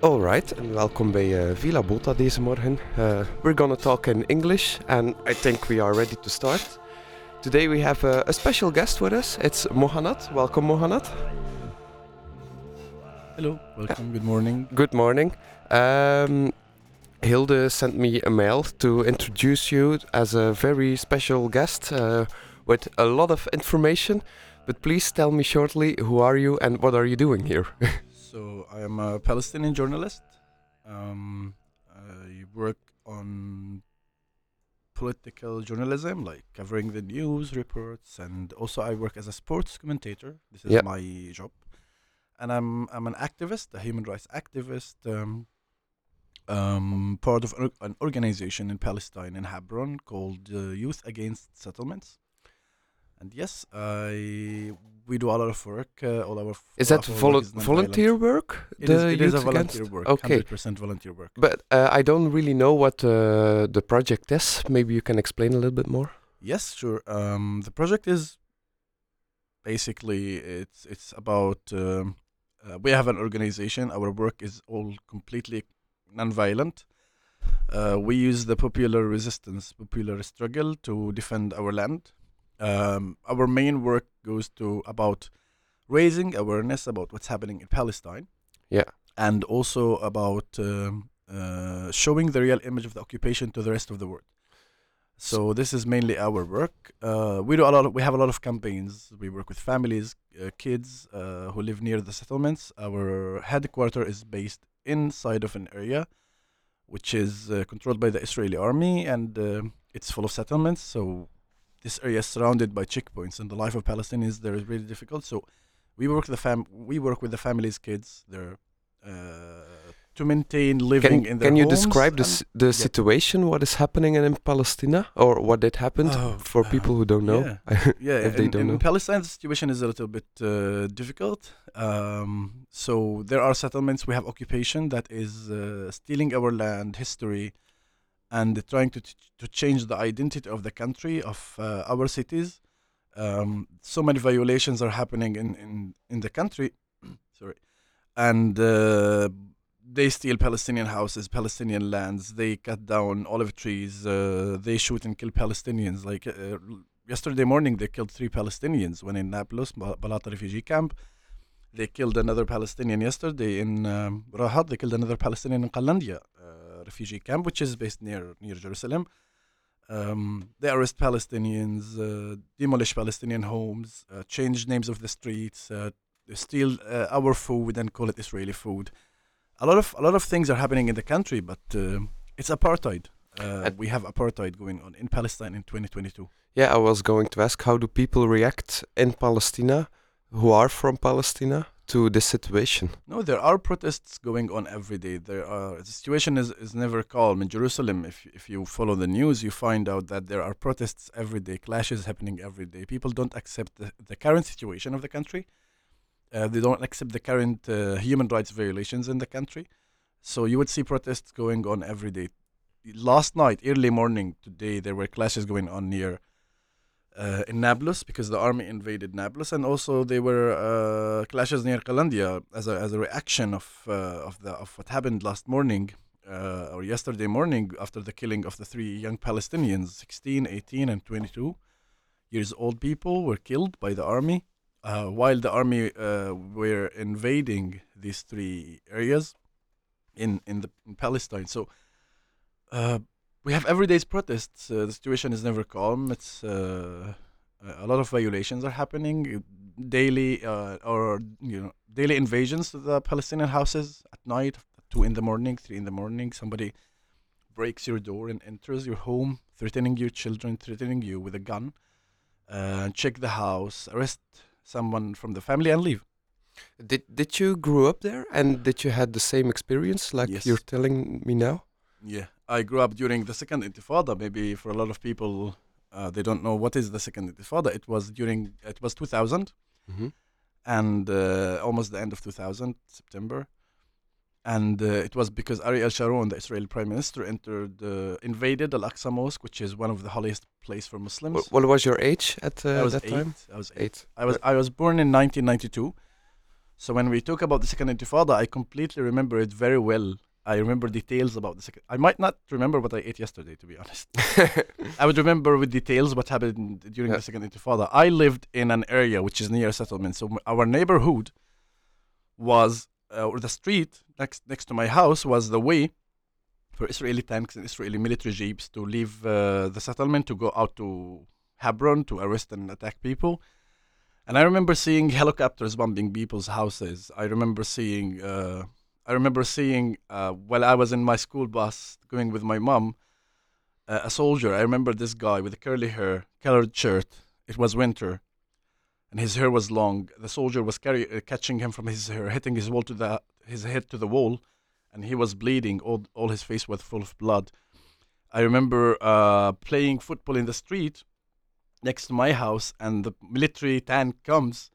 Alright, and welcome bij uh, Villa Bota deze morgen. Uh, we're gonna talk in English, and I think we are ready to start. Today we have a, a special guest with us. It's Mohanat. Welcome, Mohanat. Hello, welcome. Good morning. Good morning. Um, Hilde sent me a mail to introduce you as a very special guest uh, with a lot of information. But please tell me shortly who are you and what are you doing here? so I am a Palestinian journalist. Um, I work on political journalism, like covering the news reports, and also I work as a sports commentator. This is Yep. my job, and I'm I'm an activist, a human rights activist. Um, um, part of an- an organization in Palestine in Hebron called uh, Youth Against Settlements. And yes, I we do a lot of work. Uh, all our Is all that our volu- is volunteer work? It is, it is a volunteer Against- work. Okay, 100% volunteer work. but uh, I don't really know what uh, the project is. Maybe you can explain a little bit more. Yes, sure. Um, the project is basically it's it's about um, uh, we have an organization. Our work is all completely non-violent. Uh, we use the popular resistance, popular struggle to defend our land. Um, our main work goes to about raising awareness about what's happening in Palestine. Yeah. and also about um, uh, showing the real image of the occupation to the rest of the world. So this is mainly our work. Uh, we do a lot. Of, we have a lot of campaigns. We work with families, uh, kids uh, who live near the settlements. Our headquarter is based inside of an area, which is uh, controlled by the Israeli army, and um it's full of settlements. So this area is surrounded by checkpoints, and the life of Palestinians there is really difficult. So we work the fam. We work with the families' kids. There. Uh, to maintain living Can, in their can you describe the, and- s- the situation, what is happening in Palestine, or what did happen Oh, for people who don't know? yeah, if they in, don't in know. Palestine, the situation is a little bit uh, difficult. Um, so there are settlements. We have occupation that is uh, stealing our land, history, and trying to to change the identity of the country, of uh, our cities. Um, so many violations are happening in in, in the country. Sorry, and uh, they steal Palestinian houses, Palestinian lands. They cut down olive trees. Uh, they shoot and kill Palestinians. Like uh, yesterday morning, they killed three Palestinians. One in Nablus, Balata refugee camp. They killed another Palestinian yesterday in um, Rahat. They killed another Palestinian in Qalandia refugee camp, which is based near near Jerusalem. Um, they arrest Palestinians, uh, demolish Palestinian homes, uh, change names of the streets, uh, they steal uh, our food and call it Israeli food. A lot of a lot of things are happening in the country, but it's apartheid. Uh, we have apartheid going on in Palestine in 2022. Yeah, I was going to ask how do people react in Palestine who are from Palestine to this situation? No, there are protests going on every day. There are the situation is, is never calm in Jerusalem. If if you follow the news, you find out that there are protests every day, clashes happening every day. People don't accept the, the current situation of the country. Uh, they don't accept the current uh, human rights violations in the country. So you would see protests going on every day. Last night, early morning today, there were clashes going on near uh, in Nablus because the army invaded Nablus, and also there were uh, clashes near Kalandia as a as a reaction of uh, of the of what happened last morning uh, or yesterday morning after the killing of the three young Palestinians, 16, 18, and 22 years old people were killed by the army uh, while the army uh, were invading these three areas in in the in Palestine. So. Uh, we have everyday's protests. Uh, the situation is never calm. It's uh, a lot of violations are happening daily, uh, or you know, daily invasions to the Palestinian houses at night, two in the morning, three in the morning. Somebody breaks your door and enters your home, threatening your children, threatening you with a gun. Uh, check the house, arrest someone from the family, and leave. Did did you grow up there and did you had the same experience like Yes. you're telling me now? Yeah, I grew up during the second Intifada. Maybe for a lot of people, uh, they don't know what is the second Intifada. It was during it was 2000 Mm-hmm. and uh, almost the end of 2000 September, and uh, it was because Ariel Sharon, the Israeli Prime Minister, entered uh, invaded Al Aqsa Mosque, which is one of the holiest place for Muslims. What was your age at uh, I was that eight. time? I was eight. Eight. I was I was born in 1992. So when we talk about the second intifada, I completely remember it very well. I remember details about the second. I might not remember what I ate yesterday, to be honest. I would remember with details what happened during Yeah. the second intifada. I lived in an area which is near a settlement, so our neighborhood was, uh, or the street next next to my house was the way for Israeli tanks and Israeli military jeeps to leave uh, the settlement to go out to Hebron to arrest and attack people. And I remember seeing helicopters bombing people's houses. I remember seeing, uh, I remember seeing uh, while I was in my school bus going with my mom, uh, a soldier. I remember this guy with curly hair, colored shirt. It was winter, and his hair was long. The soldier was carry, uh, catching him from his hair, hitting his wall to the his head to the wall, and he was bleeding. All all his face was full of blood. I remember uh, playing football in the street next to my house, and the military tank comes.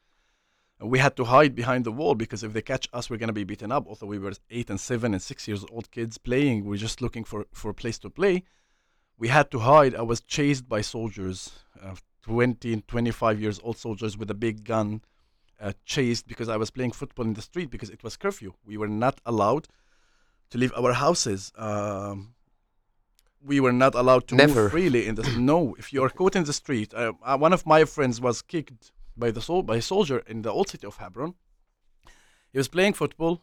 We had to hide behind the wall because if they catch us, we're gonna be beaten up. Although we were eight and seven and six years old kids playing, we're just looking for for a place to play. We had to hide. I was chased by soldiers, uh, 20 and 25 years old soldiers with a big gun, uh, chased because I was playing football in the street because it was curfew. We were not allowed to leave our houses. Um, we were not allowed to Never. move freely in the no. If you are caught in the street, uh, uh, one of my friends was kicked by the sol- by a soldier in the old city of Hebron. He was playing football.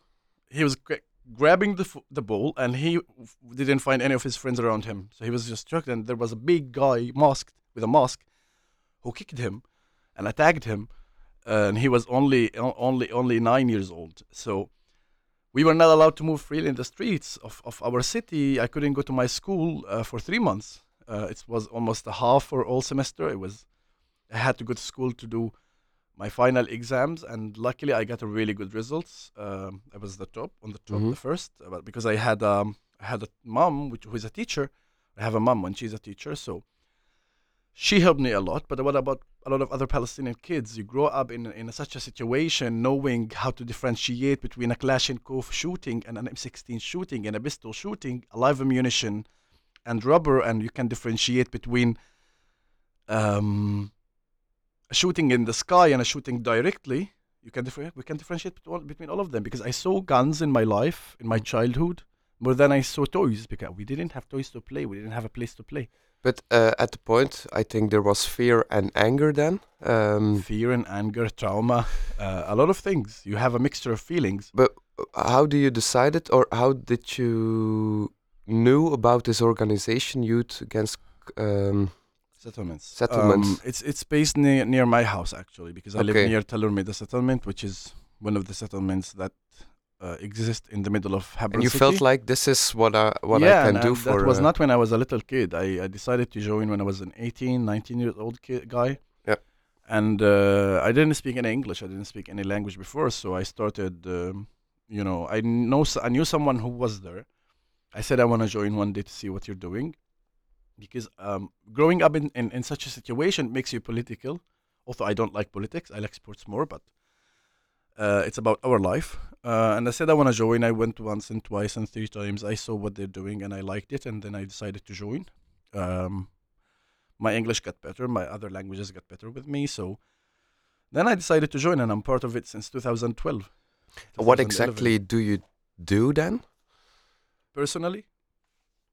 He was gra- grabbing the the ball, and he f- didn't find any of his friends around him. So he was just struck, and there was a big guy masked with a mask who kicked him and attacked him, and he was only only only nine years old. So we were not allowed to move freely in the streets of, of our city. I couldn't go to my school uh, for three months. Uh, it was almost a half for all semester. It was I had to go to school to do my final exams, and luckily I got a really good results. Um, I was the top on the top, Mhm. the first, uh, but because I had um, I had a mom which who is a teacher. I have a mom and she's a teacher, so she helped me a lot. But what about a lot of other Palestinian kids? You grow up in in such a situation, knowing how to differentiate between a Kalashnikov shooting and an M16 shooting and a pistol shooting, a live ammunition, and rubber, and you can differentiate between um, shooting in the sky and a shooting directly. You can differ- we can differentiate between all, between all of them because I saw guns in my life, in my childhood, more than I saw toys because we didn't have toys to play. We didn't have a place to play. But uh, at the point, I think there was fear and anger then. Um, Fear and anger, trauma, uh, a lot of things. You have a mixture of feelings. But how do you decide it, or how did you knew about this organization, Youth Against? Um, Settlements. Settlements. Um, it's it's based near near my house actually because I live Okay. near Tel Meda settlement, which is one of the settlements that uh, exist in the middle of Hebron and you city. felt like this is what I what yeah, I can and, do and for. that was uh, not when I was a little kid. I, I decided to join when I was an 18, 19 years old kid, guy. Yeah. And uh, I didn't speak any English. I didn't speak any language before, so I started. Um, you know, I know s- I knew someone who was there. I said I want to join one day to see what you're doing, because um, growing up in, in, in such a situation makes you political. Although I don't like politics, I like sports more, but uh, it's about our life. Uh, and I said I want to join. I went once and twice and three times. I saw what they're doing and I liked it, and then I decided to join. Um, my English got better. My other languages got better with me. So then I decided to join, and I'm part of it since 2012. what exactly do you do then? Personally,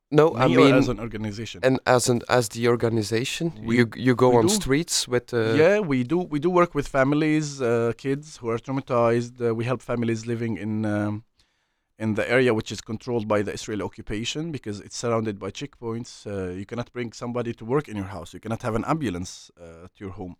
No, me I mean, as an organization. and as an as the organization, We- you you go on do. streets with. Uh, yeah, we do. We do work with families, uh, kids who are traumatized. Uh, we help families living in um, in the area which is controlled by the Israeli occupation because it's surrounded by checkpoints. Uh, you cannot bring somebody to work in your house. You cannot have an ambulance uh, to your home.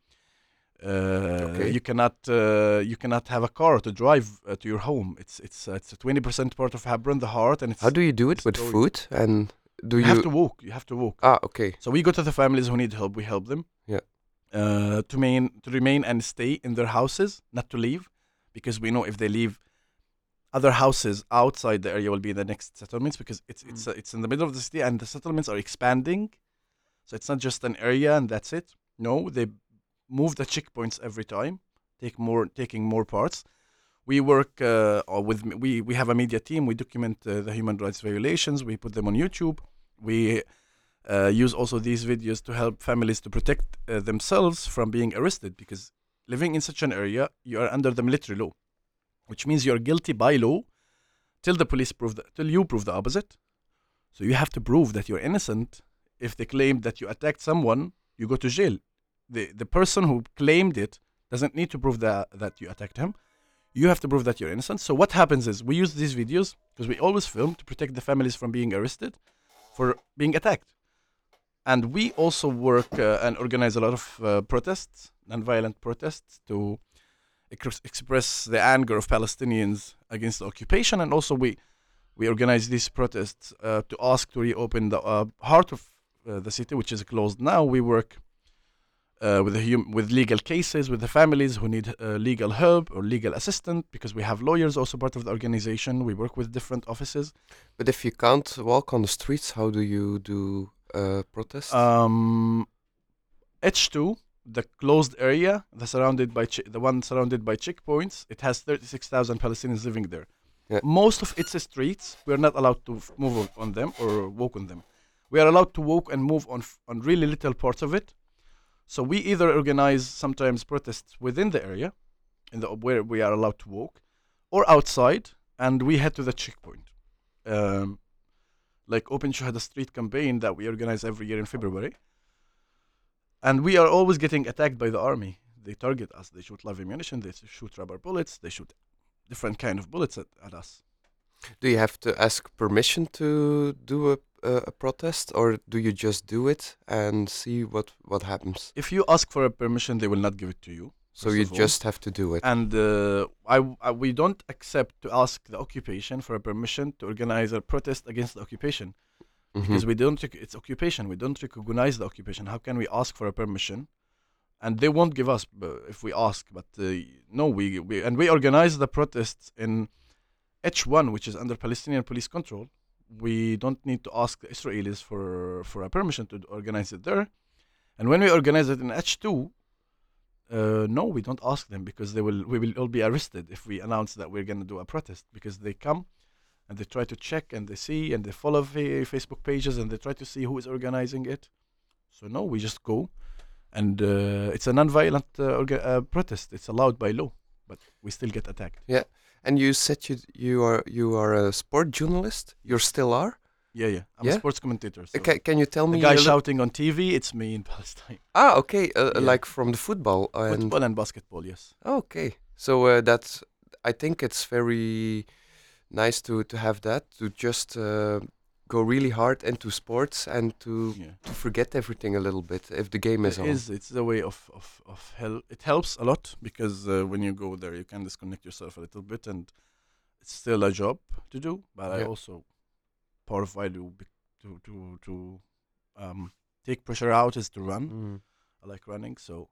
Uh, Okay. You cannot. Uh, you cannot have a car to drive uh, to your home. It's it's uh, it's a twenty percent part of Hebron, the heart, and it's. How do you do it with story. food? And do you, you? have to walk. You have to walk. ah, okay. So we go to the families who need help. We help them. Yeah. Uh, to remain to remain and stay in their houses, not to leave, because we know if they leave, other houses outside the area will be in the next settlements because it's it's uh, it's in the middle of the city and the settlements are expanding, so it's not just an area and that's it. No, they move the checkpoints every time, take more taking more parts. We work uh, with we we have a media team. We document uh, the human rights violations. We put them on YouTube. We uh, use also these videos to help families to protect uh, themselves from being arrested because living in such an area you are under the military law which means you're guilty by law till the police prove that, till you prove the opposite. So you have to prove that you're innocent. If they claim that you attacked someone, you go to jail. The the person who claimed it doesn't need to prove that that you attacked him. You have to prove that you're innocent. So what happens is we use these videos because we always film to protect the families from being arrested for being attacked. And we also work uh, and organize a lot of uh, protests, non-violent protests, to ex- express the anger of Palestinians against the occupation. And also we we organize these protests uh, to ask to reopen the uh, heart of uh, the city, which is closed now. We work uh, with hum- with legal cases with the families who need uh, legal help or legal assistance because we have lawyers also part of the organization. We work with different offices. But if you can't walk on the streets, how do you do uh, protests? Um, H2, the closed area, the surrounded by che- the one surrounded by checkpoints, it has 36,000 Palestinians living there. Yeah. Most of its streets, we are not allowed to f- move on- on them or walk on them. We are allowed to walk and move on f- on really little parts of it. So we either organize sometimes protests within the area, in the where we are allowed to walk, or outside, and we head to the checkpoint. Um, like Open Shuhada Street campaign that we organize every year in February. And we are always getting attacked by the army. They target us. They shoot live ammunition. They shoot rubber bullets. They shoot different kind of bullets at, at us. do you have to ask permission to do a, a, a protest, or do you just do it and see what what happens? If you ask for a permission, they will not give it to you. So you just have to do it. And uh, I, I, we don't accept to ask the occupation for a permission to organize a protest against the occupation Mhm. because we don't. It's occupation. We don't recognize the occupation. How can we ask for a permission? And they won't give us uh, if we ask. But uh, no, we, we and we organize the protests in H1, which is under Palestinian police control. We don't need to ask the Israelis for for a permission to organize it there. And when we organize it in H2, uh, no, we don't ask them because they will we will all be arrested if we announce that we're going to do a protest because they come and they try to check and they see and they follow fa- Facebook pages and they try to see who is organizing it. So no, we just go, and uh, it's a non-violent uh, orga- uh, protest. It's allowed by law, but we still get attacked. And you said you you are you are a sport journalist. You still are. Yeah, yeah. I'm Yeah? a sports commentator. So Can, can you tell me? the guy shouting on TV, it's me in Palestine. Ah, okay. Uh, Yeah. Like from the football and Football and basketball, yes. okay. So uh, that's. I think it's very nice to to have that to just uh, go really hard into sports and to Yeah. to forget everything a little bit if the game is It on. is. It's a way of of of help. It helps a lot because uh, when you go there, you can disconnect yourself a little bit, and it's still a job to do. But I also part of I do to to to um, take pressure out is to run. Mm. I like running, so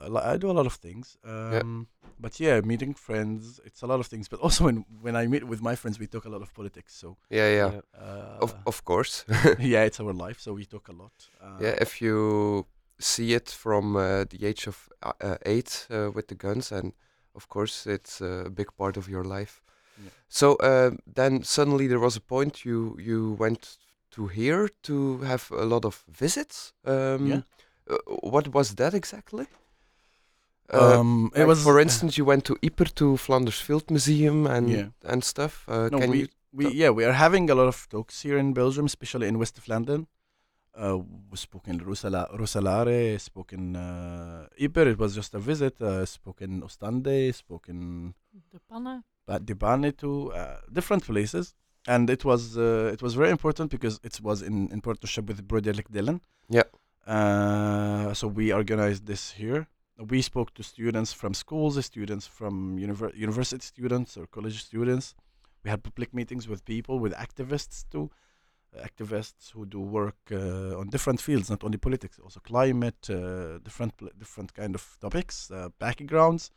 I, I do a lot of things. Um, But yeah, meeting friends, it's a lot of things. But also when when I meet with my friends, we talk a lot of politics. So Yeah, yeah. Yeah. uh, Of of course. yeah, it's our life, so we talk a lot. Uh, yeah, if you see it from uh, the age of uh, uh, eight uh, with the guns, and of course it's uh, a big part of your life. Yeah. So uh, then suddenly there was a point you you went to here to have a lot of visits. Um, Yeah. uh, what was that exactly? Uh, um, it like was for instance, you went to Ypres to Flanders Field Museum and Yeah. and stuff. Uh, No, can we, you? we yeah we are having a lot of talks here in Belgium, especially in West of London. Uh, we spoke in Rosala, Roeselare, spoke in uh, Ypres. It was just a visit. Uh, spoke in Ostende, spoke in De Panne. Bad too, uh, different places. And it was uh, it was very important because it was in, in partnership with Broederlijk Delen. Yeah. Uh, so we organized this here. We spoke to students from schools, students from univer- university students or college students. We had public meetings with people, with activists too, uh, activists who do work uh, on different fields, not only politics, also climate, uh, different different kind of topics, uh, backgrounds.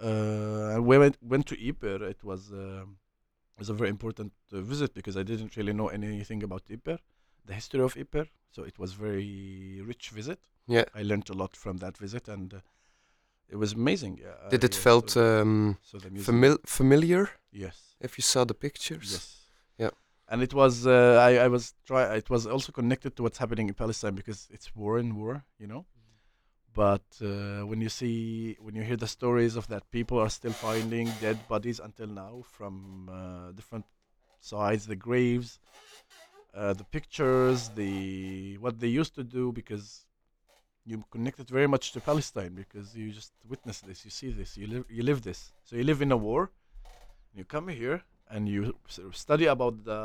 Uh, and we went went to Ypres. It was um it was a very important uh, visit because I didn't really know anything about Ypres, the history of Ypres. So it was very rich visit. Yeah. I learned a lot from that visit, and uh, it was amazing. Yeah, Did I, it uh, felt so- um, so museum- familiar? Yes. If you saw the pictures. Yes. Yeah. And it was uh, I I was try it was also connected to what's happening in Palestine because it's war and war, you know. but uh, when you see when you hear the stories of that people are still finding dead bodies until now from uh, different sides the graves uh, the pictures the what they used to do because you connected very much to palestine because you just witness this you see this you live you live this so you live in a war you come here and you s- study about the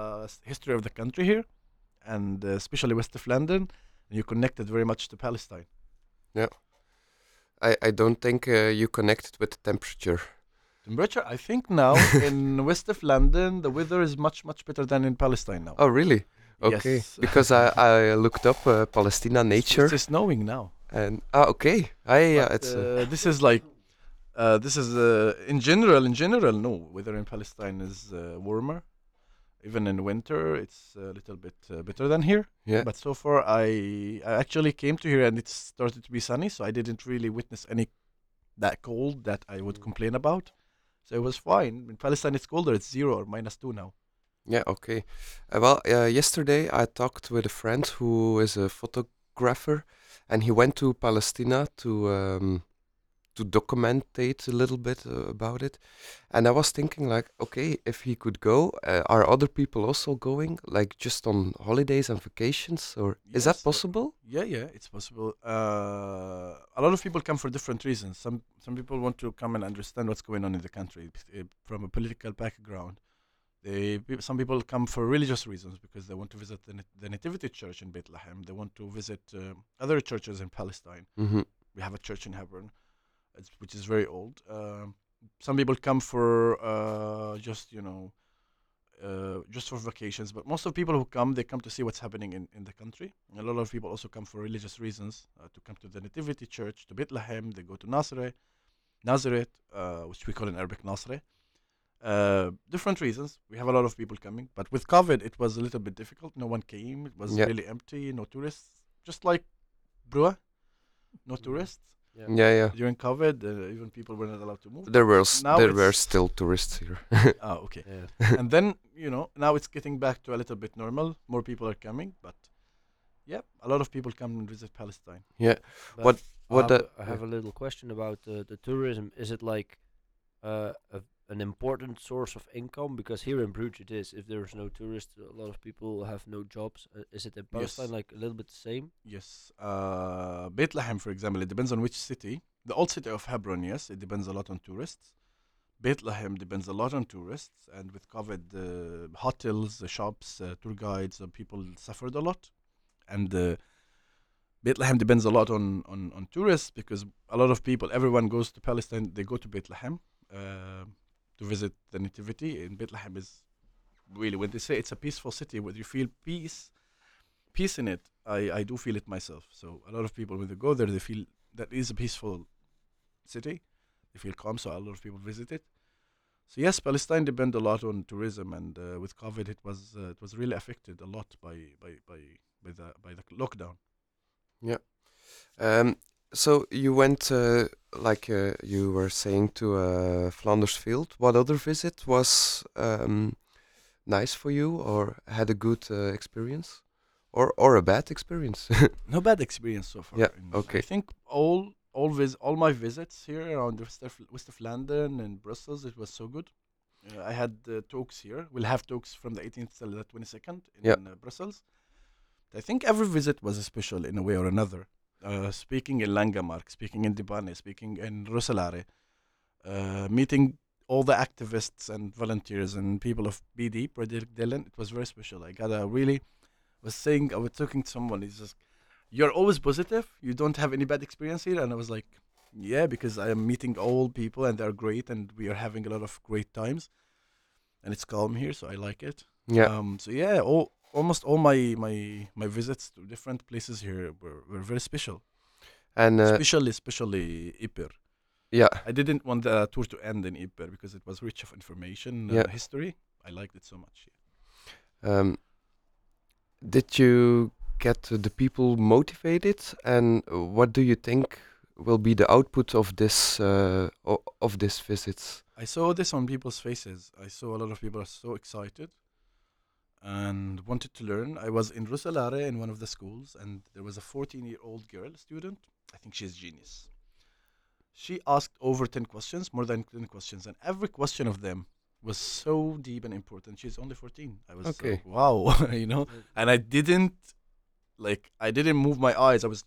history of the country here and uh, especially west of london and you connected very much to palestine Yeah. I, I don't think uh, you connected with the temperature. Temperature, I think now in west of London, the weather is much, much better than in Palestine now. Oh, really? Okay. Yes. Because I, I looked up uh, Palestina nature It's, it's snowing now. and ah okay. I yeah, But, it's uh, uh, this is like, uh, this is uh, in general, in general, no. Weather in Palestine is uh, warmer. Even in winter, it's a little bit uh, better than here. yeah. But so far, I I actually came to here and it started to be sunny, so I didn't really witness any that cold that I would complain about. So it was fine. In Palestine, it's colder. It's zero or minus two now. Yeah, okay. Uh, well, uh, yesterday I talked with a friend who is a photographer, and he went to Palestina to um, to documentate a little bit uh, about it. And I was thinking, like, okay, if he could go, uh, are other people also going, like, just on holidays and vacations, or is that Yes, uh, possible? Yeah, yeah, it's possible. Uh, a lot of people come for different reasons. Some some people want to come and understand what's going on in the country uh, from a political background. They some people come for religious reasons because they want to visit the, the Nativity Church in Bethlehem. They want to visit um other churches in Palestine. Mm-hmm. We have a church in Hebron, it's, which is very old. Um, some people come for uh, just you know uh, just for vacations. But most of people who come, they come to see what's happening in, in the country. And a lot of people also come for religious reasons uh, to come to the Nativity Church, to Bethlehem. They go to Nazareth, Nazareth, uh, which we call in Arabic Nasre. Uh, different reasons. We have a lot of people coming, but with COVID, it was a little bit difficult. No one came. It was Yeah. really empty. No tourists. Just like Brua, no Mm. tourists Yeah. Yeah, yeah. during COVID. Uh, even people were not allowed to move. There were Now there were still tourists here. Ah, okay. Yeah. and then you know now it's getting back to a little bit normal more people are coming but yeah a lot of people come and visit palestine But What- I what have, the- a- I have a little question about uh, the tourism. Is it like uh, a, an important source of income? Because here in Bruges it is. If there's no tourists, a lot of people have no jobs. Uh, is it in Palestine Yes. like a little bit the same? yes uh, bethlehem for example it depends on which city the old city of hebron yes it depends a lot on tourists bethlehem depends a lot on tourists and with covid the hotels the shops uh, tour guides uh, people suffered a lot and uh, Bethlehem depends a lot on, on, on tourists because a lot of people, everyone goes to Palestine, they go to Bethlehem uh, to visit the Nativity. in Bethlehem is really, when they say it's a peaceful city, where you feel peace, peace in it, I, I do feel it myself. So a lot of people, when they go there, they feel that is a peaceful city. They feel calm, so a lot of people visit it. So yes, Palestine depend a lot on tourism, and uh, with COVID, it was uh, it was really affected a lot by by by by the by the lockdown. Um, so you went, uh, like uh, you were saying, to uh, Flanders Field. What other visit was um, nice for you, or had a good uh, experience, or or a bad experience? no bad experience so far. Yeah, in- okay. I think all all vis- all my visits here around the west of, west of London and Brussels, it was so good. Uh, I had uh, talks here. We'll have talks from the 18th till the 22nd in uh, Brussels. I think every visit was special in a way or another. Uh, speaking in Langemark, speaking in De Panne, speaking in Roeselare, uh, meeting all the activists and volunteers and people of BD, Broederlijk Delen, it was very special. I got a really was saying I was talking to someone. He's just, "You're always positive. You don't have any bad experience here." And I was like, "Yeah, because I am meeting all people and they're great, and we are having a lot of great times, and it's calm here, so I like it." yeah. Um. So yeah, all almost all my my my visits to different places here were, were very special. and uh, especially especially Ypres. yeah. I didn't want the tour to end in Ypres because it was rich of information, uh, Yeah. history. I liked it so much. Um, did you get the people motivated, and what do you think will be the output of this uh, of this visits? I saw this on people's faces. I saw a lot of people are so excited and wanted to learn. I was in Roeselare in one of the schools, and there was a 14 year old girl student, I think she's a genius. She asked over 10 questions, more than 10 questions, and every question of them was so deep and important. She's only 14. I was Okay. like, wow, you know? And I didn't, like, I didn't move my eyes. I was,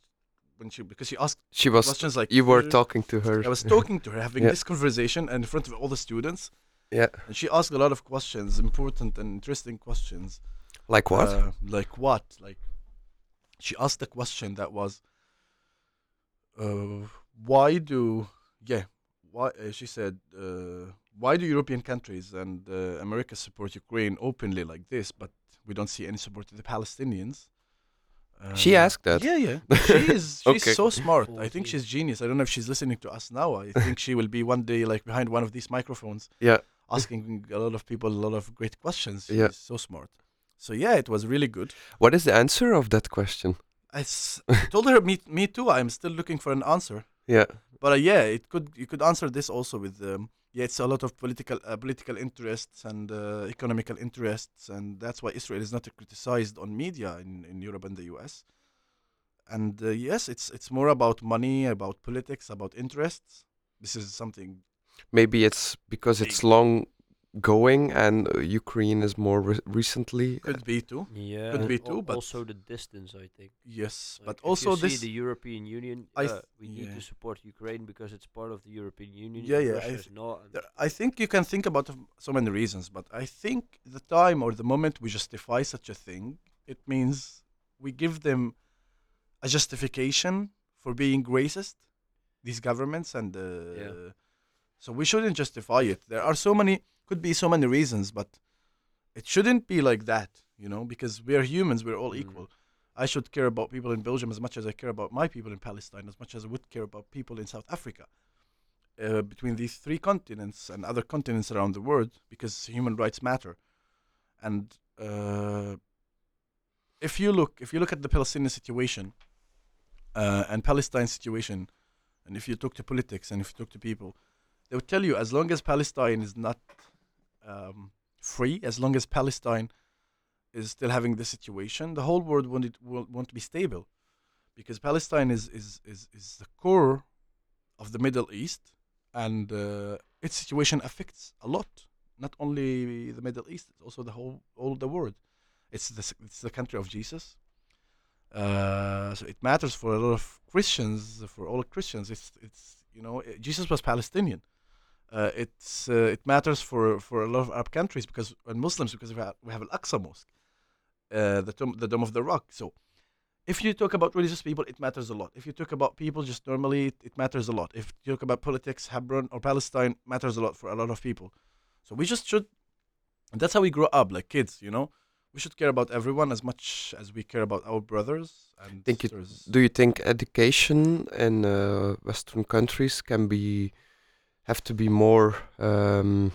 when she, because she asked She was. questions like, You were "Uh, talking to her. I was talking to her, having Yeah. this conversation and in front of all the students. Yeah. And she asked a lot of questions, important and interesting questions. Like what? Uh, like what? Like she asked a question that was, uh, why do yeah, why? Uh, she said, uh, why do European countries and uh, America support Ukraine openly like this, but we don't see any support to the Palestinians? She asked that? Yeah, yeah. She is. She's Okay. so smart. I think she's genius. I don't know if she's listening to us now. I think she will be one day like behind one of these microphones Yeah. asking a lot of people a lot of great questions. Yeah. so smart. So yeah, it was really good. What is the answer of that question? I, s- I told her me me too. I'm still looking for an answer. Yeah. But uh, yeah, it could you could answer this also with um, yeah, it's a lot of political uh, political interests and uh, economical interests, and that's why Israel is not criticized on media in, in Europe and the U.S. And uh, yes, it's it's more about money, about politics, about interests. This is something Maybe it's because it's long going and uh, Ukraine is more re- recently. could be too. Yeah, Could be al- too, but- also the distance, I think. Yes, Like, but if also you see this. the European Union. I uh, th- we need to support Ukraine because it's part of the European Union. Yeah, yeah, I th- not. I think you can think about so many reasons, but I think the time or the moment we justify such a thing, it means we give them a justification for being racist, these governments, and uh, so we shouldn't justify it. There are so many, could be so many reasons, but it shouldn't be like that, you know, because we are humans, we're all Mm. equal. I should care about people in Belgium as much as I care about my people in Palestine, as much as I would care about people in South Africa uh, between these three continents and other continents around the world because human rights matter. And uh, if you look, if you look at the Palestinian situation uh, and Palestine situation, and if you talk to politics and if you talk to people, they would tell you as long as Palestine is not um, free, as long as Palestine is still having this situation, the whole world won't won't be stable, because Palestine is is is, is the core of the Middle East, and uh, its situation affects a lot, not only the Middle East, it's also the whole all the world. It's the it's the country of Jesus. Uh, so it matters for a lot of Christians, for all Christians. It's it's you know Jesus was Palestinian. Uh, it's uh, it matters for, for a lot of Arab countries because and Muslims because we have, we have Al Aqsa Mosque, uh, the dome, the Dome of the Rock. So if you talk about religious people, it matters a lot. If you talk about people just normally, it, it matters a lot. If you talk about politics, Hebron or Palestine matters a lot for a lot of people. So we just should, and that's how we grow up, like kids. You know, we should care about everyone as much as we care about our brothers and Think sisters. Do you think education in uh, Western countries can be have to be more um,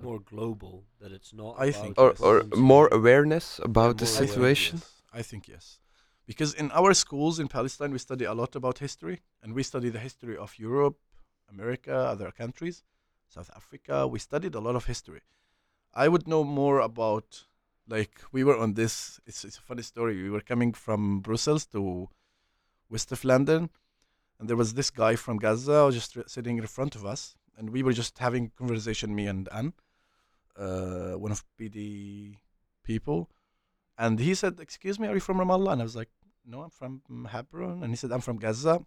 more global that it's not. I think or or more awareness about the more I think situation? yes. I think yes. Because in our schools in Palestine, we study a lot about history, and we study the history of Europe, America, other countries, South Africa. We studied a lot of history. I would know more about, like, we were on this. It's, it's a funny story. We were coming from Brussels to west of London, and there was this guy from Gaza just sitting in front of us, and we were just having conversation, me and Anne, uh, one of BD people. And he said, Excuse me, are you from Ramallah? And I was like, No, I'm from mm, Hebron. And he said, I'm from Gaza.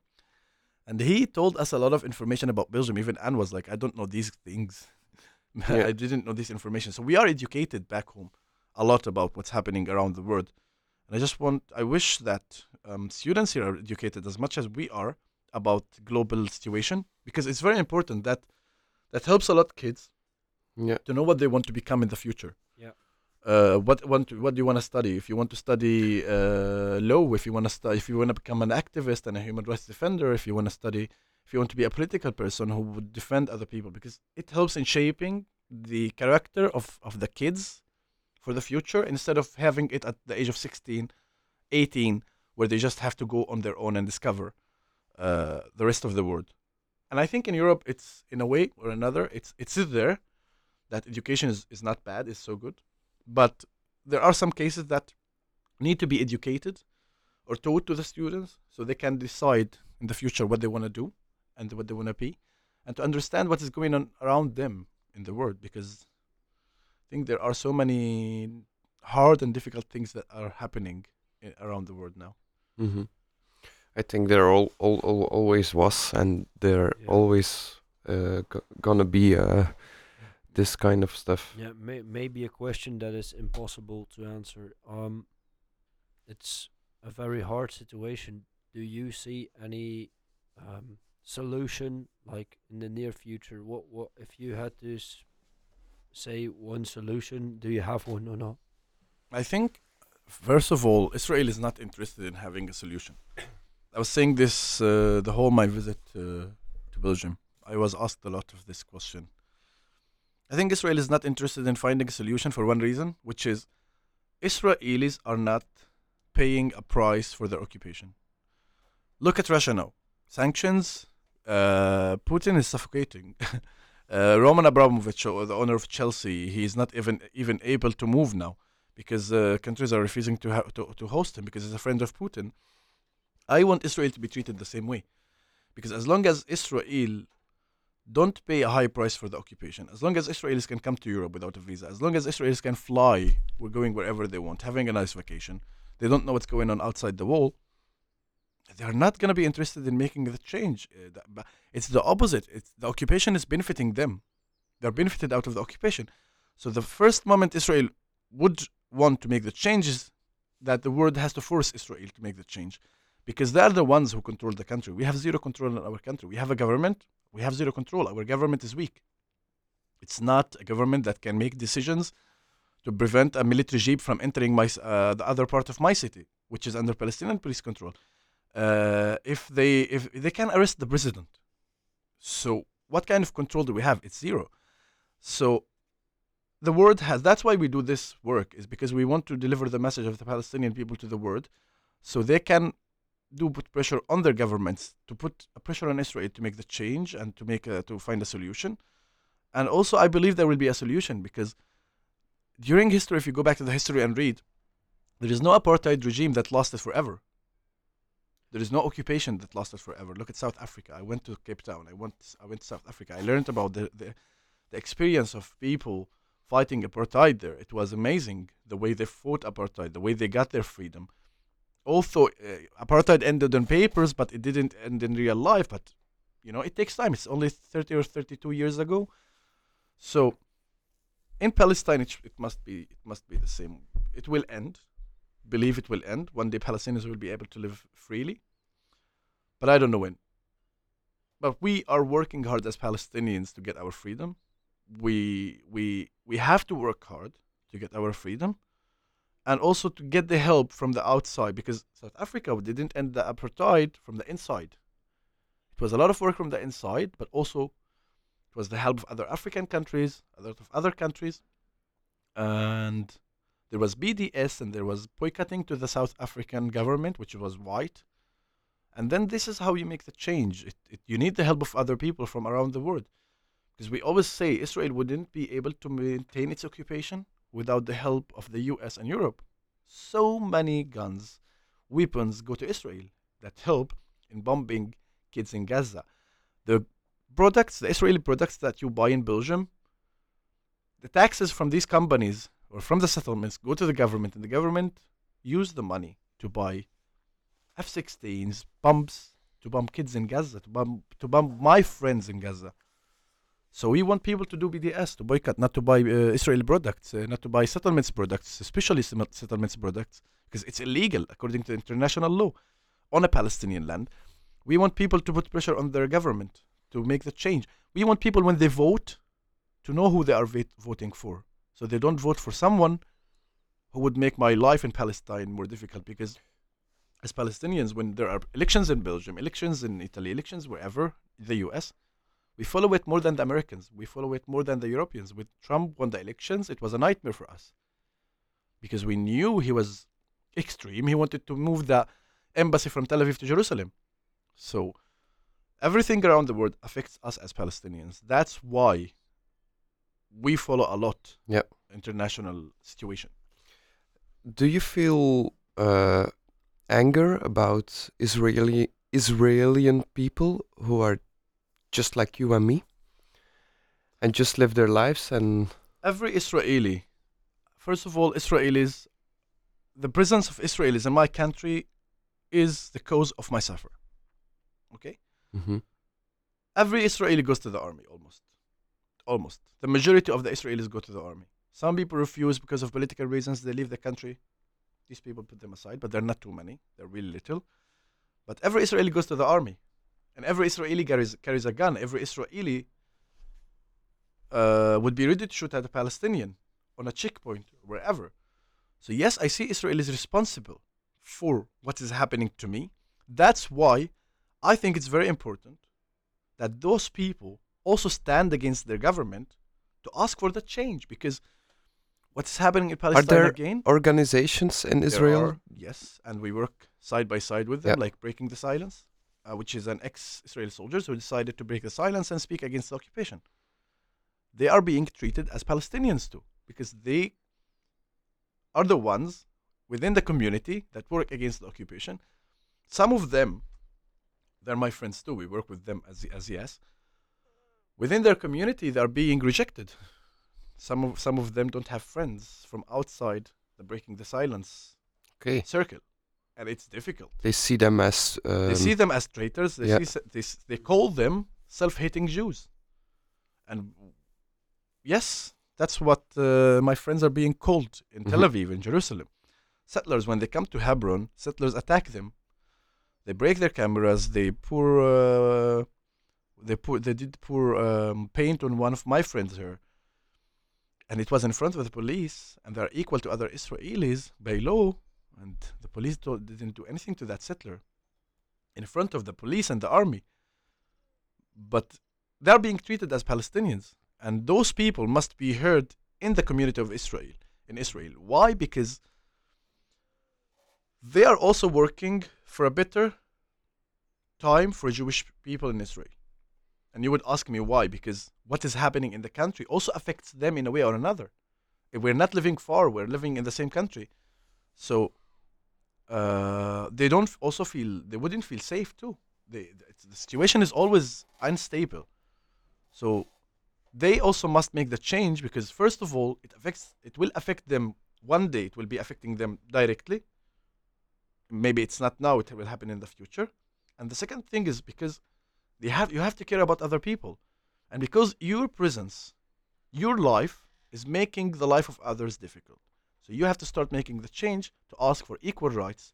And he told us a lot of information about Belgium. Even Anne was like, I don't know these things. Yeah. I didn't know this information. So we are educated back home a lot about what's happening around the world. And I just want, I wish that um, students here are educated as much as we are about global situation because it's very important that that helps a lot kids Yeah. to know what they want to become in the future. Yeah. Uh, what want what do you want to study? If you want to study uh, law, if you want to study, if you want to become an activist and a human rights defender, if you want to study, if you want to be a political person who would defend other people, because it helps in shaping the character of, of the kids for the future instead of having it at the age of 16, 18, where they just have to go on their own and discover uh, the rest of the world. And I think in Europe, it's in a way or another, it's it's there that education is, is not bad, is so good. But there are some cases that need to be educated or taught to the students so they can decide in the future what they want to do and what they want to be, and to understand what is going on around them in the world. Because I think there are so many hard and difficult things that are happening around the world now. hmm I think there all, all, all always was, and there Yeah. always uh, g- gonna be uh, this kind of stuff. Yeah, may, maybe a question that is impossible to answer. Um, it's a very hard situation. Do you see any um, solution, like in the near future? What what if you had to s- say one solution? Do you have one or not? I think, first of all, Israel is not interested in having a solution. I was saying this uh, the whole my visit uh, to Belgium. I was asked a lot of this question. I think Israel is not interested in finding a solution for one reason, which is Israelis are not paying a price for their occupation. Look at Russia now. Sanctions. Uh, Putin is suffocating. uh, Roman Abramovich, the owner of Chelsea, he is not even even able to move now because uh, countries are refusing to, to to host him because he's a friend of Putin. I want Israel to be treated the same way, because as long as Israel don't pay a high price for the occupation, as long as Israelis can come to Europe without a visa, as long as Israelis can fly, we're going wherever they want, having a nice vacation, they don't know what's going on outside the wall. They are not going to be interested in making the change. Uh, it's the opposite. It's the occupation is benefiting them. They're benefited out of the occupation. So the first moment Israel would want to make the changes that the world has to force Israel to make the change because they're the ones who control the country. We have zero control in our country. We have a government, we have zero control. Our government is weak. It's not a government that can make decisions to prevent a military jeep from entering my, uh, the other part of my city, which is under Palestinian police control. Uh, if they if they can arrest the president, so what kind of control do we have? It's zero. So the world has that's why we do this work is because we want to deliver the message of the palestinian people to the world so they can do put pressure on their governments to put a pressure on israel to make the change and to make a, to find a solution. And also i believe there will be a solution because during history if you go back to the history and read there is no apartheid regime that lasted forever. There is no occupation that lasted forever. Look at south africa. I went to cape town. I went i went to south africa. I learned about the, the the experience of people fighting apartheid there. It was amazing the way they fought apartheid, the way they got their freedom. Also, uh, apartheid ended on papers, but it didn't end in real life. But you know, it takes time. It's only 30 or 32 years ago. So, in Palestine, it, it must be it must be the same. It will end. Believe it will end one day. Palestinians will be able to live freely, but I don't know when. But we are working hard as Palestinians to get our freedom we we we have to work hard to get our freedom and also to get the help from the outside because South Africa didn't end the apartheid from the inside. It was a lot of work from the inside, but also it was the help of other African countries, a lot of other countries, and there was BDS and there was boycotting to the South African government, which was white. And then this is how you make the change. It, it, you need the help of other people from around the world because we always say Israel wouldn't be able to maintain its occupation without the help of the US and Europe. So many guns, weapons go to Israel that help in bombing kids in Gaza. The products, the Israeli products that you buy in Belgium, the taxes from these companies or from the settlements go to the government, and the government use the money to buy F-16s, bombs to bomb kids in Gaza, to bomb to bomb my friends in Gaza. So we want people to do BDS, to boycott, not to buy uh, Israeli products, uh, not to buy settlements products, especially settlements products, because it's illegal according to international law on a Palestinian land. We want people to put pressure on their government to make the change. We want people when they vote to know who they are voting for, so they don't vote for someone who would make my life in Palestine more difficult. Because as Palestinians, when there are elections in Belgium, elections in Italy, elections wherever, the U.S. We follow it more than the Americans. We follow it more than the Europeans. With Trump won the elections, it was a nightmare for us because we knew he was extreme. He wanted to move the embassy from Tel Aviv to Jerusalem. So everything around the world affects us as Palestinians. That's why we follow a lot Yep. international situation. Do you feel uh, anger about Israeli Israeli people who are just like you and me and just live their lives and every Israeli, first of all, Israelis, the presence of Israelis in my country is the cause of my suffer. Okay? Mhm. Every Israeli goes to the army almost. Almost. The majority of the Israelis go to the army. Some people refuse because of political reasons, they leave the country. These people put them aside, but they're not too many. They're really little. But every Israeli goes to the army. And every Israeli carries, carries a gun. Every Israeli uh, would be ready to shoot at a Palestinian on a checkpoint, wherever. So, yes, I see Israel is responsible for what is happening to me. That's why I think it's very important that those people also stand against their government to ask for the change because what's happening in Palestine are there again organizations in Israel. are, yes, and we work side by side with them, Yeah. like Breaking the Silence, uh, which is an ex-Israeli soldiers who decided to break the silence and speak against the occupation. They are being treated as Palestinians too, because they are the ones within the community that work against the occupation. Some of them, they're my friends too. We work with them as as yes. Within their community, they are being rejected. Some of some of them don't have friends from outside the breaking the silence Okay, circle, and it's difficult. they see them as um, they see them as traitors. They yeah. see they, they call them self-hating Jews, and yes, that's what uh, my friends are being called in Tel Mhm. Aviv in Jerusalem. Settlers, when they come to Hebron, settlers attack them. They break their cameras. They pour. Uh, they pour. They did pour um, paint on one of my friends here, and it was in front of the police, and they're equal to other Israelis by law, and the police didn't do anything to that settler in front of the police and the army. But they're being treated as Palestinians, and those people must be heard in the community of Israel. In Israel, why? Because they are also working for a better time for Jewish people in Israel. And you would ask me why? Because what is happening in the country also affects them in a way or another. If we're not living far, we're living in the same country. So uh, they don't also feel they wouldn't feel safe too. They, the situation is always unstable. So they also must make the change because first of all, it affects it will affect them one day. It will be affecting them directly. Maybe it's not now. It will happen in the future. And the second thing is because they have you have to care about other people, and because your presence, your life is making the life of others difficult. So you have to start making the change to ask for equal rights,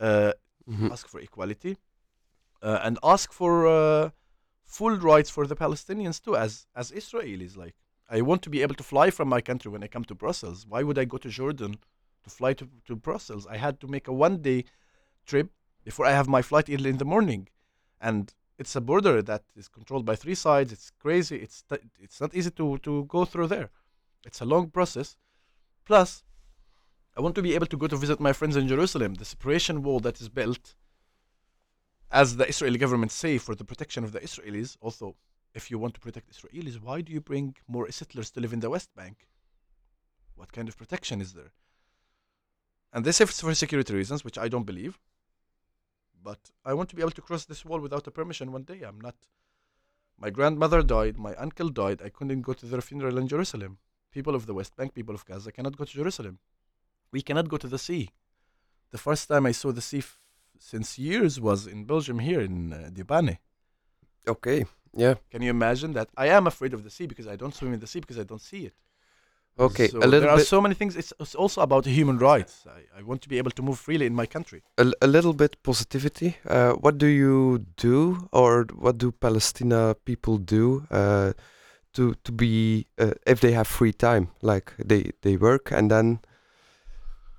uh, mhm. ask for equality, uh, and ask for uh, full rights for the Palestinians too, as as Israelis. Like I want to be able to fly from my country when I come to Brussels. Why would I go to Jordan to fly to, to Brussels? I had to make a one day trip before I have my flight early in the morning, and it's a border that is controlled by three sides. It's crazy. It's t- it's not easy to to go through there. It's a long process. Plus, I want to be able to go to visit my friends in Jerusalem. The separation wall that is built, as the Israeli government say, for the protection of the Israelis. Also, if you want to protect Israelis, why do you bring more settlers to live in the West Bank? What kind of protection is there? And they say it's for security reasons, which I don't believe. But I want to be able to cross this wall without a permission one day. I'm not. My grandmother died. My uncle died. I couldn't go to their funeral in Jerusalem. People of the West Bank, people of Gaza cannot go to Jerusalem. We cannot go to the sea. The first time I saw the sea f- since years was in Belgium, here in uh, De Panne. Okay, yeah, Can you imagine that? I am afraid of the sea because I don't swim in the sea because I don't see it. okay. So a little there are bit, so many things. It's, it's also about human rights. I, I want to be able to move freely in my country. a little bit positivity. Uh, what do you do, or what do Palestina people do uh, to to be uh, if they have free time? Like they they work and then.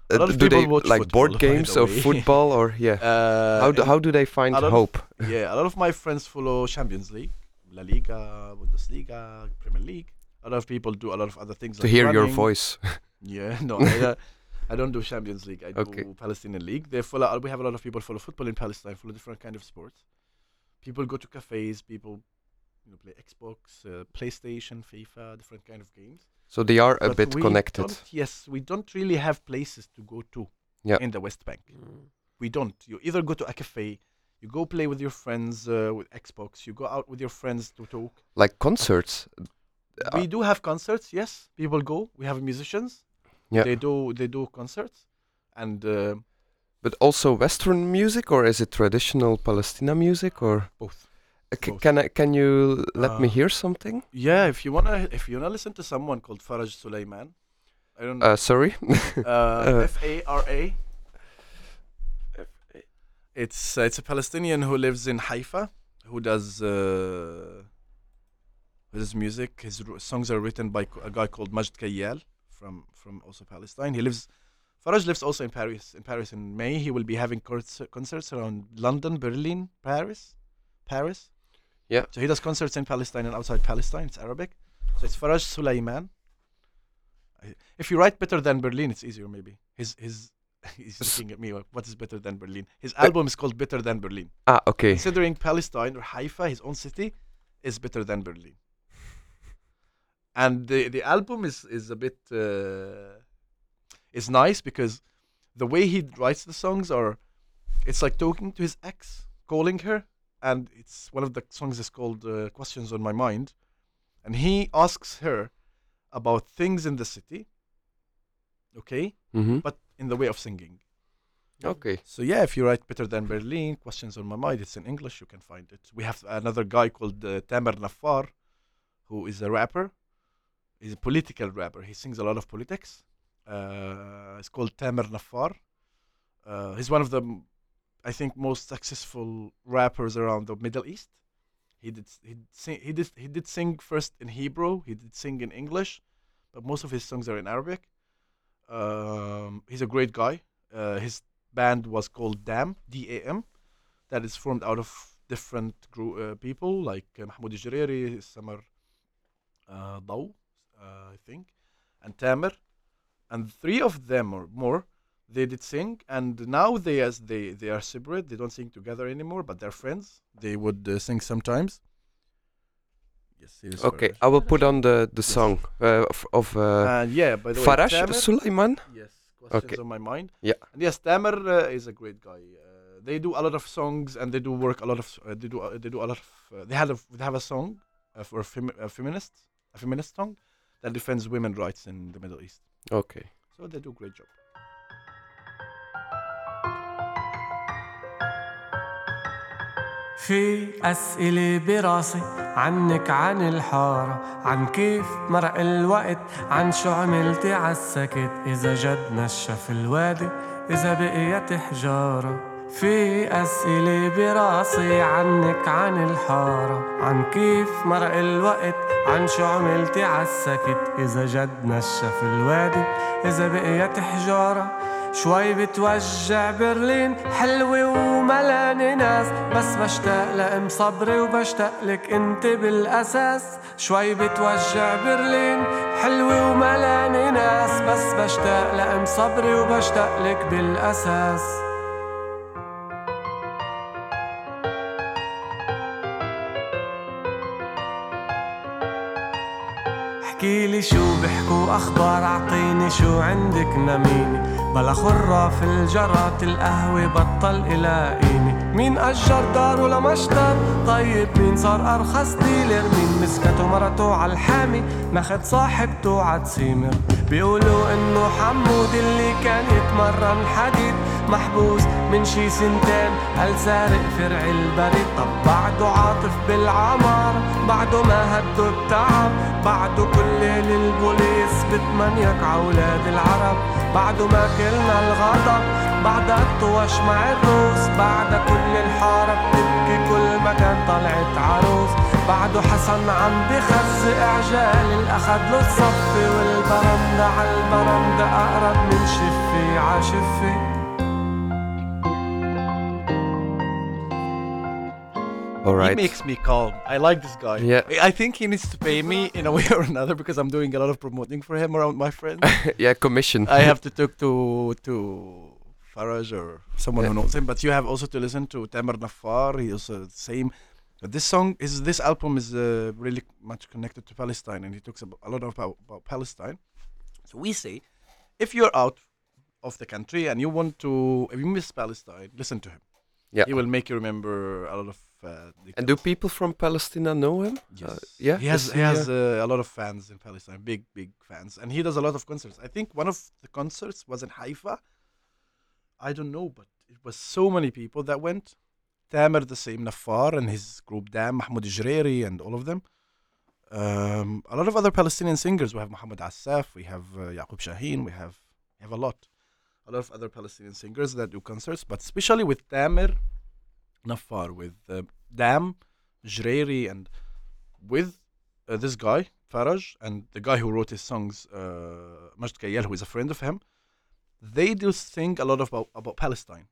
Uh, do they like board games or football or yeah? Uh, how do, how do they find lot of- hope? yeah, a lot of my friends follow Champions League, La Liga, Bundesliga, Premier League. A lot of people do a lot of other things. to like hear your voice. Yeah, no, I, uh, I don't do Champions League. I Okay. do Palestinian League. They follow. We have a lot of people follow football in Palestine, follow different kind of sports. People go to cafes. People, you know, play Xbox, uh, PlayStation, FIFA, different kind of games. So they are a But bit connected. Yes, we don't really have places to go to Yeah. in the West Bank. Mm. We don't. You either go to a cafe, You go play with your friends uh, with Xbox. You go out with your friends to talk. Like concerts. Uh, we do have concerts. Yes, people go. We have musicians. Yeah. They do. They do concerts, and uh, But also Western music, or is it traditional Palestina music, or both. Uh, c- can I, can you let me Uh, hear something? Yeah, if you wanna, if you wanna listen to someone called Faraj Suleiman, I don't know. Uh, sorry. uh, F A R A. It's uh, it's a Palestinian who lives in Haifa, who does uh, who does music. His r- songs are written by a guy called Majd Kayyal from from also Palestine. He lives. Faraj lives also in Paris. In Paris in May, he will be having concerts concerts around London, Berlin, Paris, Paris. Yeah. So he does concerts in Palestine and outside Palestine. It's Arabic. So it's Faraj Suleiman. I- If you write better than Berlin, it's easier maybe. His his he's looking at me. like, What is better than Berlin? His album is called Better Than Berlin. ah, okay. Considering Palestine or Haifa, his own city, is better than Berlin. And the the album is is a bit uh, is nice because the way he writes the songs are, it's like talking to his ex, calling her, and it's one of the songs is called uh, "Questions on My Mind," and he asks her about things in the city. Okay, hmm but in the way of singing. Okay. So yeah, if you write better than Berlin, questions on my mind, it's in English. You can find it. We have another guy called uh, Tamer Nafar, who is a rapper. He's a political rapper. He sings a lot of politics. Uh, it's called Tamer Nafar. Uh, he's one of the, I think, most successful rappers around the Middle East. He did he sing, he did he did sing first in Hebrew. He did sing in English, but most of his songs are in Arabic. Um, he's a great guy. Uh, his band was called DAM, D-A-M, that is formed out of different group, uh, people like uh, Mahmoud Jariri, Samar uh, Daw, uh, I think, and Tamer, and three of them or more, they did sing, and now they as they they are separate. They don't sing together anymore, but they're friends. They would uh, sing sometimes. Yes, Okay. I will put on the the Yes. song uh, of, of uh, And yeah, by the way, Farash Tamer- Sulaiman. Yes, questions Okay. on my mind. Yeah. and yes, Tamer uh, is a great guy. Uh, they do a lot of songs and they do work a lot of. Uh, they do. Uh, they do a lot of. Uh, they had a. They have a song uh, for a, fem- a feminist, a feminist song that defends women rights in the Middle East. Okay. So they do a great job. في أسئلة براسي عنك عن الحارة عن كيف مرق الوقت عن شو عملتي عالسكت إذا جد نشف الوادي إذا بقيت حجارة. في أسئلة براسي عنك عن الحارة عن كيف مرق الوقت عن شو عملتي عالسكت إذا جد نشف الوادي إذا بقيت حجارة شوي بتوجع برلين حلوة وملانة ناس بس بشتاق لأم صبري وبشتاق لك أنت بالأساس. شوي بتوجع برلين حلوة وملانة ناس بس بشتاق لأم صبري وبشتاق لك بالأساس. احكيلي شو بيحكوا أخبار أعطيني شو عندك نميني. بلا خراف الجرات القهوة بطل الاقيني مين أجر داره لمشتر طيب مين صار أرخص ديلر؟ مين مسكته مرته عالحامي ماخد صاحبته عتسيمر بيقولوا إنه حمود اللي كان يتمرن حديد. محبوس من شي سنتين قال سارق فرع البريد؟ طب بعده عاطف بالعمار. بعده ما هدو التعب بعده كل ليل البوليس بتمنيك عولاد العرب. بعده ما كلنا الغضب بعدها الطوش مع الروس بعدها كل الحارة بتبكي كل ما كان طلعت عروس. بعده حسن عم بخزق عجال الأخد له الصفي والبرندة عالبرندة أقرب من شفي عشفي All He makes me calm. I like this guy. Yeah. I- think he needs to pay me in a way or another because I'm doing a lot of promoting for him around my friends. yeah, commission. I have to talk to to Faraj or someone who knows him. But you have also to listen to Tamer Nafar. He also the same. But this song is this album is uh, really much connected to Palestine, and he talks about, a lot about, about Palestine. So we say, if you're out of the country and you want to, if you miss Palestine, listen to him. Yeah. He will make you remember a lot of. Uh, And do people from Palestine know him? Yes. Uh, yeah. He has he has uh, a lot of fans in Palestine, big big fans, and he does a lot of concerts. I think one of the concerts was in Haifa. I don't know, but it was so many people that went. Tamer the same, Nafar and his group Dam, Mahmoud Jreri and all of them. Um, a lot of other Palestinian singers. We have Muhammad Assaf, we have uh, Yaqub Shaheen, we have we have a lot, a lot of other Palestinian singers that do concerts, but especially with Tamer, Nafar, with uh, Dam, Jreri, and with uh, this guy Faraj and the guy who wrote his songs, uh, Majd Kayal, who is a friend of him. They do sing a lot about about Palestine,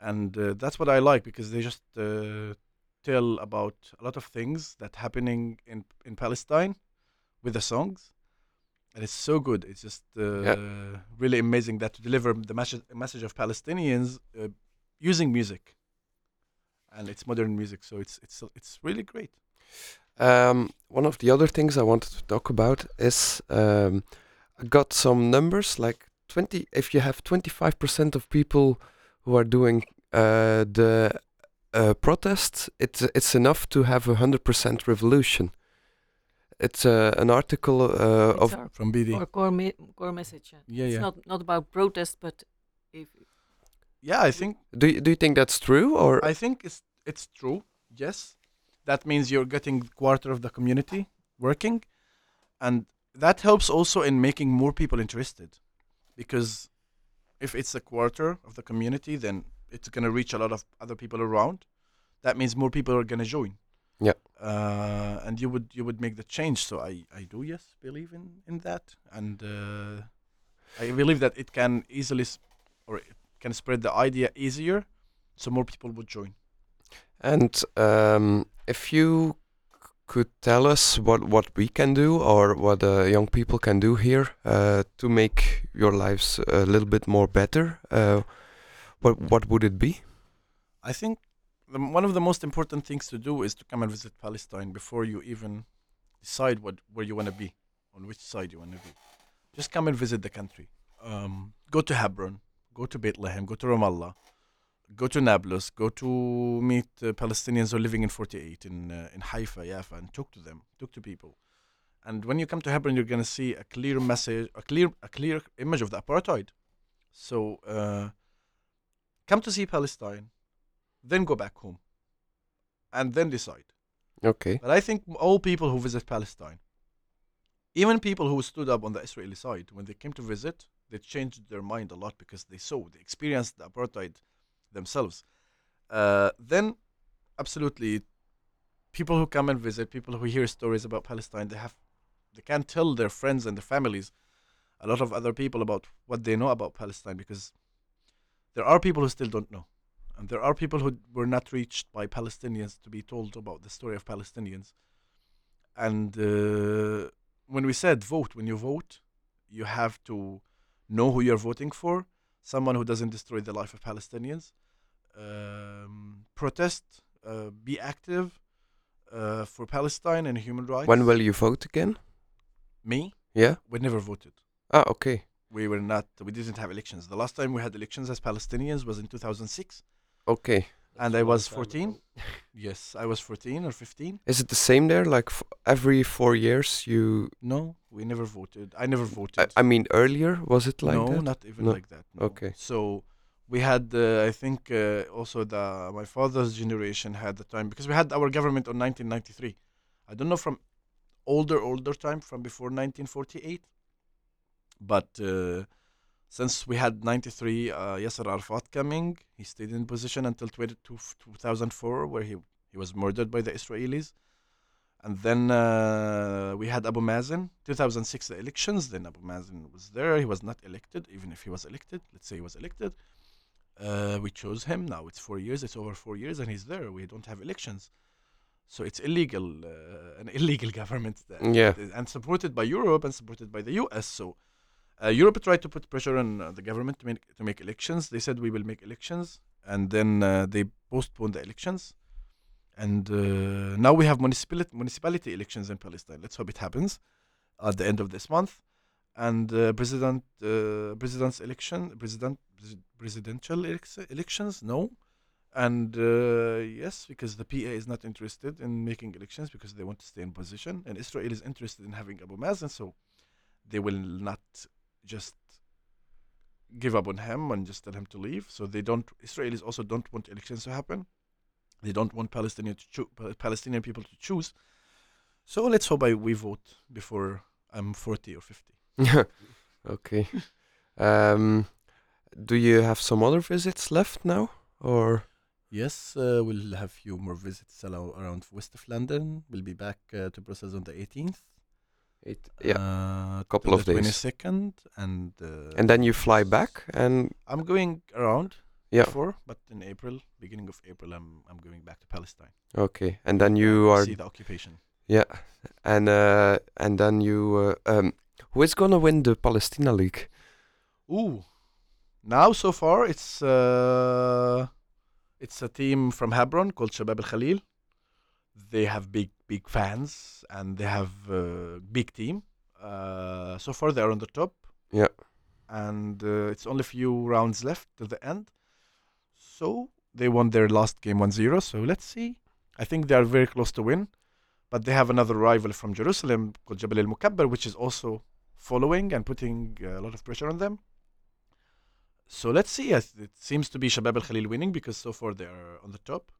and uh, that's what I like because they just uh, tell about a lot of things that happening in in Palestine with the songs, and it's so good. It's just uh, really amazing that to deliver the message message of Palestinians uh, using music, and it's modern music, so it's it's it's really great. Um, one of the other things I wanted to talk about is um, I got some numbers like 20. If you have 25% of people who are doing uh, the uh, protests, it's it's enough to have a hundred percent revolution. It's uh, an article uh, It's of From BD, our core, me- core message. yeah. Yeah, it's yeah. not not about protest, but if yeah, I think do you, do you think that's true or I think it's it's true. Yes, that means you're getting quarter of the community working, and that helps also in making more people interested, because if it's a quarter of the community, then it's gonna reach a lot of other people around. That means more people are gonna join. Yeah. Uh, and you would you would make the change. So I I do yes believe in in that, and uh, I believe that it can easily or can spread the idea easier, so more people would join. And um, if you could tell us what, what we can do or what uh, young people can do here uh, to make your lives a little bit more better, uh, what what would it be? I think the, one of the most important things to do is to come and visit Palestine before you even decide what where you want to be, on which side you want to be. Just come and visit the country. Um, go to Hebron, go to Bethlehem, go to Ramallah, go to Nablus, go to meet uh, Palestinians who are living in 48 in uh, in Haifa, Jaffa, and talk to them, talk to people. And when you come to Hebron, you're gonna see a clear message, a clear a clear image of the apartheid. So uh, come to see Palestine, then go back home, and then decide. Okay. But I think all people who visit Palestine, even people who stood up on the Israeli side, when they came to visit, they changed their mind a lot because they saw, they experienced the apartheid themselves. Uh, then, absolutely, people who come and visit, people who hear stories about Palestine, they have, they can tell their friends and their families, a lot of other people about what they know about Palestine because there are people who still don't know. And there are people who were not reached by Palestinians to be told about the story of Palestinians. And uh, when we said vote, when you vote, you have to know who you're voting for, someone who doesn't destroy the life of Palestinians. Um, protest, uh, be active uh, for Palestine and human rights. When will you vote again? Me, Yeah. we never voted. Ah, okay. We were not. We didn't have elections. The last time we had elections as Palestinians was in 2006, Okay. And That's I a long was 14. Yes, I was 14 or 15. Is it the same there? Like f- every four years you? No, we never voted. I never I, voted. I mean, earlier was it like no, that? not even No. like that. no. Okay. So we had, uh, I think, uh, also the my father's generation had the time because we had our government on 1993. I don't know from older older time from before 1948, but uh, since we had 93 uh, Yasser Arafat coming, he stayed in position until 20, 2004, where he he was murdered by the Israelis. And then uh, we had Abu Mazen, 2006 the elections. Then Abu Mazen was there. He was not elected, even if he was elected. Let's say he was elected. Uh, we chose him. Now it's four years. It's over four years, and he's there. We don't have elections, so it's illegal, uh, an illegal government. That, Yeah. and supported by Europe and supported by the U.S. So uh, Europe tried to put pressure on uh, the government to make to make elections. They said we will make elections, and then uh, they postponed the elections. And uh, now we have municipality municipality elections in Palestine. Let's hope it happens at the end of this month. And uh, president uh, president's election, president presidential elections, no. And yes, because the PA is not interested in making elections because they want to stay in position, and Israel is interested in having Abu Mazen, so they will not just give up on him and just tell him to leave. So they don't. Israelis also don't want elections to happen. They don't want Palestinian to choo- Palestinian people to choose. So let's hope I we vote before I'm 40 or 50. okay. Um, do you have some other visits left now, or? Yes, uh, we'll have few more visits around west of London. We'll be back uh, to Brussels on the 18th. It, yeah. uh, couple of the days. 22nd, and uh, and then you fly back, and I'm going around yeah. before, but in April, beginning of April, I'm I'm going back to Palestine. Okay, and then you are see the occupation. yeah, and uh, and then you uh, um, who is gonna win the Palestina League? Ooh, now so far it's uh, it's a team from Hebron called Shabab Al Khalil. They have big big fans and they have a big team. Uh, so far they are on the top. Yeah. and uh, it's only a few rounds left to the end. So they won their last game 1-0. So let's see. I think they are very close to win, but they have another rival from Jerusalem called Jabal Al Mukabbar, which is also following and putting a lot of pressure on them. So let's see. It seems to be Shabab Al Khalil winning because so far they are on the top.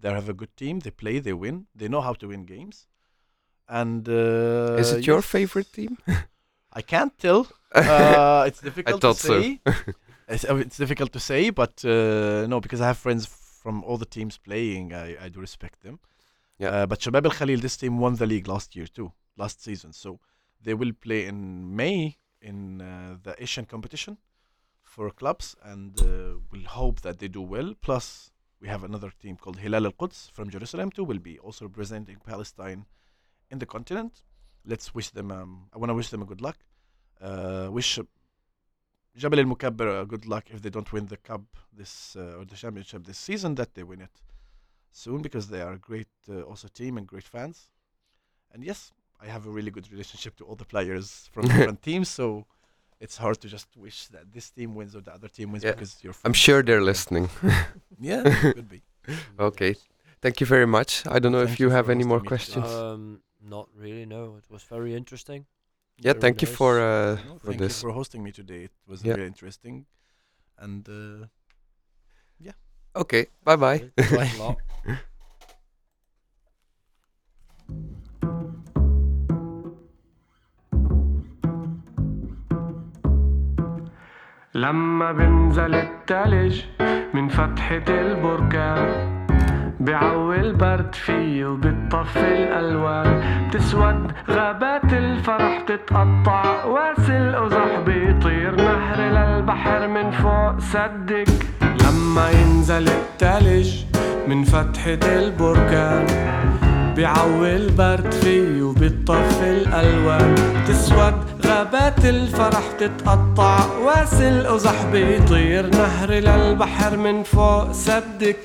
They have a good team. They play. They win. They know how to win games. And uh, is it your favorite team? I can't tell. Uh, it's difficult to thought so. say. it's, uh, it's difficult to say, but uh, no, because I have friends from all the teams playing, I, I do respect them. Yeah. Uh, but Shabab Al Khalil, this team won the league last year too, last season. So they will play in May in uh, the Asian competition for clubs, and uh, we'll hope that they do well. Plus, we have another team called Hilal Al Quds from Jerusalem too, will be also representing Palestine in the continent. Let's wish them. Um, I want to wish them a good luck. Uh, wish Jabal Al Mukabbar a good luck if they don't win the cup this uh, or the championship this season. That they win it soon because they are a great uh, also team and great fans. And yes, I have a really good relationship to all the players from different teams, so it's hard to just wish that this team wins or the other team wins Yeah. because you're. I'm sure they're listening. Yeah, could be. okay, thank you very much. I don't know if you you have any more hosting me today. questions. Um, not really. No, it was very interesting. yeah, very thank you for uh, No, for thank this. you for hosting me today. It was Yeah. very interesting, and uh, yeah. Okay, bye bye. لما بنزل التلج من فتحة البركان بعوي البرد فيه وبتطفي الألوان. بتسود غابات الفرح بتتقطع واسل قزح بيطير نهر للبحر من فوق سدك. لما ينزل التلج من فتحة البركان بعوي البرد فيه وبتطفي الألوان. تسود غابات الفرح تتقطع واسل قزح بيطير. نهر للبحر من فوق سدك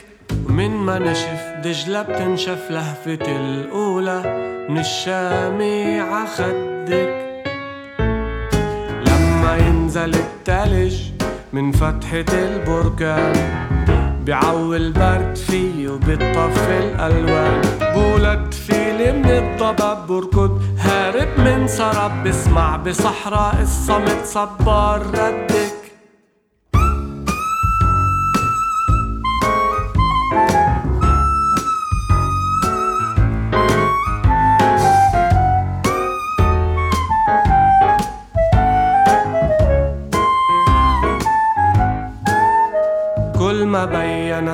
ومن ما نشف دجلة بتنشف لهفة الأولى. من الشامي عخدك لما ينزل التلج من فتحة البركان بعوي البرد فيه وبتطفي الألوان. بولد فيلي من الضباب بركض هارب من سراب بسمع بصحراء الصمت صبار ردك. كل ما